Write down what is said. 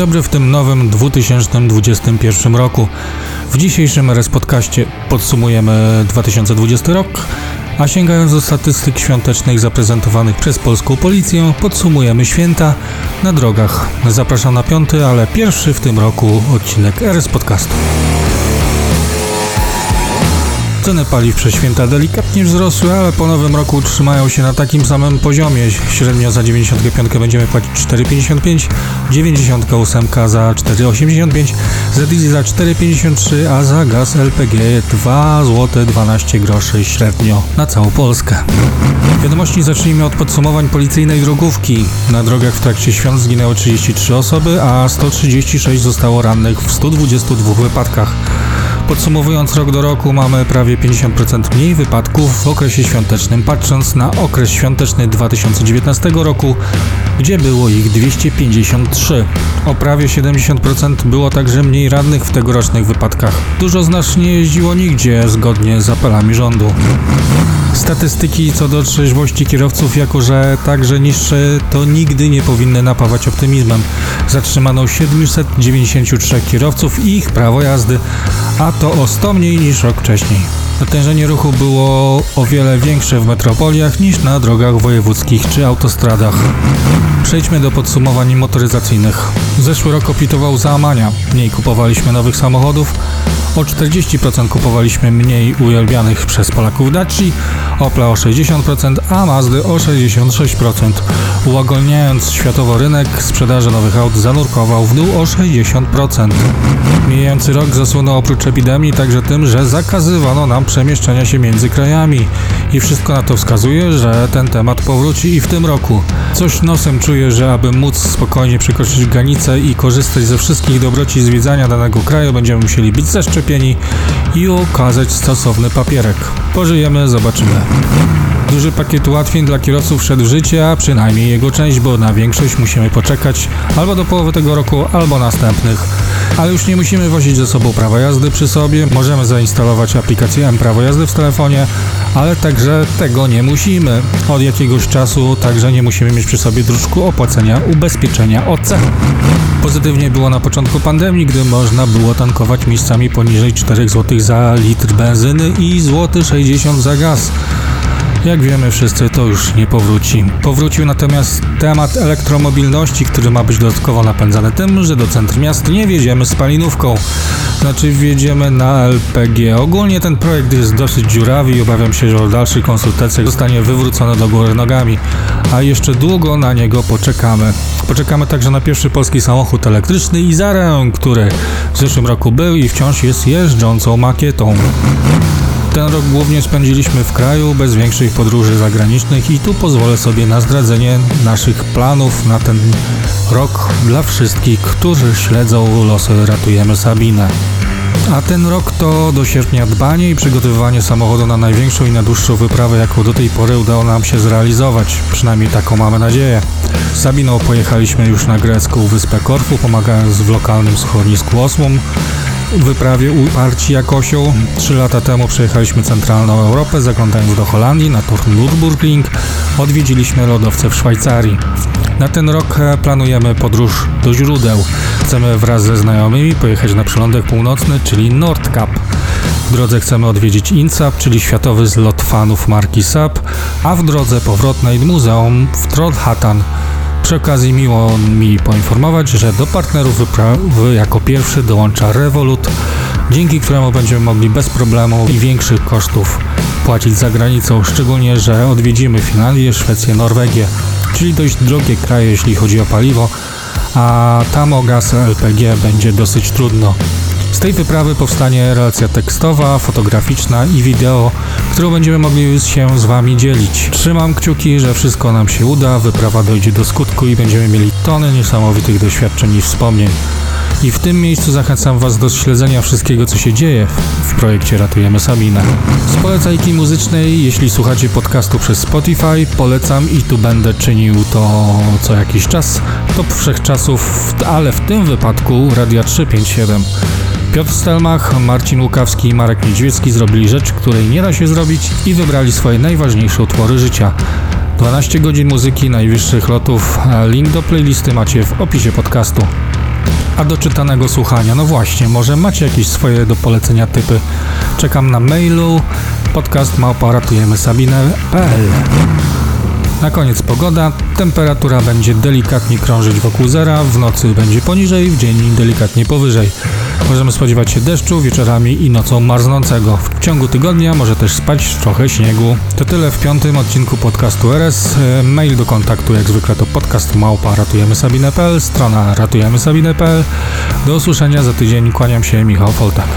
dobry w tym nowym 2021 roku. W dzisiejszym RS Podcaście podsumujemy 2020 rok, a sięgając do statystyk świątecznych zaprezentowanych przez polską policję, podsumujemy święta na drogach. Zapraszam na piąty, ale pierwszy w tym roku odcinek RS Podcastu. Ceny paliw przez święta delikatnie wzrosły, ale po nowym roku utrzymają się na takim samym poziomie. Średnio za 95 będziemy płacić 4,55, 98 za 4,85, za diesel za 4,53, a za gaz LPG 2 zł 12 groszy średnio na całą Polskę. Wiadomości zacznijmy od podsumowań policyjnej drogówki. Na drogach w trakcie świąt zginęło 33 osoby, a 136 zostało rannych w 122 wypadkach. Podsumowując rok do roku mamy prawie 50% mniej wypadków w okresie świątecznym, patrząc na okres świąteczny 2019 roku, gdzie było ich 253. O prawie 70% było także mniej radnych w tegorocznych wypadkach. Dużo z nas nie jeździło nigdzie zgodnie z apelami rządu. Statystyki co do trzeźwości kierowców, jako że także niższe, to nigdy nie powinny napawać optymizmem. Zatrzymano 793 kierowców i ich prawo jazdy, a to o 100 mniej niż rok wcześniej. Natężenie ruchu było o wiele większe w metropoliach niż na drogach wojewódzkich czy autostradach. Przejdźmy do podsumowań motoryzacyjnych. Zeszły rok opitował załamania. Mniej kupowaliśmy nowych samochodów, o 40% kupowaliśmy mniej uwielbianych przez Polaków Daci, Opla o 60%, a Mazdy o 66%. Ułagodniając światowo rynek, sprzedaży nowych aut zanurkował w dół o 60%. Mijający rok zasłonął oprócz epidemii także tym, że zakazywano nam przemieszczania się między krajami. I wszystko na to wskazuje, że ten temat powróci i w tym roku. Coś nosem czuję, że aby móc spokojnie przekroczyć granicę i korzystać ze wszystkich dobroci zwiedzania danego kraju, będziemy musieli być zaszczepieni i okazać stosowny papierek. Pożyjemy, zobaczymy. Duży pakiet ułatwień dla kierowców wszedł w życie, a przynajmniej jego część, bo na większość musimy poczekać albo do połowy tego roku, albo następnych. Ale już nie musimy wozić ze sobą prawa jazdy przy sobie, możemy zainstalować aplikację M-Prawo Jazdy w telefonie, ale także tego nie musimy. Od jakiegoś czasu także nie musimy mieć przy sobie druczku opłacenia ubezpieczenia OC. Pozytywnie było na początku pandemii, gdy można było tankować miejscami poniżej 4 zł za litr benzyny i złoty 60 zł za gaz. Jak wiemy wszyscy, to już nie powróci. Powrócił natomiast temat elektromobilności, który ma być dodatkowo napędzany tym, że do centrum miast nie wjedziemy spalinówką. Znaczy wjedziemy na LPG. Ogólnie ten projekt jest dosyć dziurawy i obawiam się, że o dalszych konsultacjach zostanie wywrócony do góry nogami. A jeszcze długo na niego poczekamy. Poczekamy także na pierwszy polski samochód elektryczny Izarę, który w zeszłym roku był i wciąż jest jeżdżącą makietą. Ten rok głównie spędziliśmy w kraju, bez większych podróży zagranicznych i tu pozwolę sobie na zdradzenie naszych planów na ten rok dla wszystkich, którzy śledzą losy Ratujemy Sabinę. A ten rok to do sierpnia dbanie i przygotowywanie samochodu na największą i najdłuższą wyprawę, jaką do tej pory udało nam się zrealizować. Przynajmniej taką mamy nadzieję. Z Sabiną pojechaliśmy już na grecką wyspę Korfu, pomagając w lokalnym schronisku osłom wyprawie uparci jakością. Trzy lata temu przejechaliśmy centralną Europę, zaglądając do Holandii na Tour Nürburgring. Odwiedziliśmy lodowce w Szwajcarii. Na ten rok planujemy podróż do źródeł. Chcemy wraz ze znajomymi pojechać na przylądek północny, czyli Nordkap. W drodze chcemy odwiedzić INSAP, czyli światowy zlot fanów marki SAP, a w drodze powrotnej muzeum w Trollhättan przy okazji miło mi poinformować, że do partnerów jako pierwszy dołącza Revolut, dzięki któremu będziemy mogli bez problemu i większych kosztów płacić za granicą, szczególnie, że odwiedzimy Finlandię, Szwecję, Norwegię, czyli dość drogie kraje, jeśli chodzi o paliwo, a tam o gaz LPG będzie dosyć trudno. Z tej wyprawy powstanie relacja tekstowa, fotograficzna i wideo, którą będziemy mogli się z Wami dzielić. Trzymam kciuki, że wszystko nam się uda, wyprawa dojdzie do skutku i będziemy mieli tony niesamowitych doświadczeń i wspomnień. I w tym miejscu zachęcam Was do śledzenia wszystkiego, co się dzieje w projekcie Ratujemy Sabinę. Z polecajki muzycznej, jeśli słuchacie podcastu przez Spotify, polecam i tu będę czynił to co jakiś czas. Top wszechczasów, ale w tym wypadku Radia 357. Piotr Stelmach, Marcin Łukawski i Marek Niedźwiecki zrobili rzecz, której nie da się zrobić i wybrali swoje najważniejsze utwory życia. 12 godzin muzyki najwyższych lotów. Link do playlisty macie w opisie podcastu. A do czytanego słuchania, no właśnie, może macie jakieś swoje do polecenia typy. Czekam na mailu podcast małparatujemy sabinę.pl na koniec pogoda. Temperatura będzie delikatnie krążyć wokół zera, w nocy będzie poniżej, w dzień delikatnie powyżej. Możemy spodziewać się deszczu wieczorami i nocą marznącego. W ciągu tygodnia może też spać trochę śniegu. To tyle w piątym odcinku podcastu RS. E, mail do kontaktu jak zwykle to podcast małpa ratujemysabinę.pl, strona ratujemysabinę.pl. Do usłyszenia za tydzień. Kłaniam się, Michał Foltak.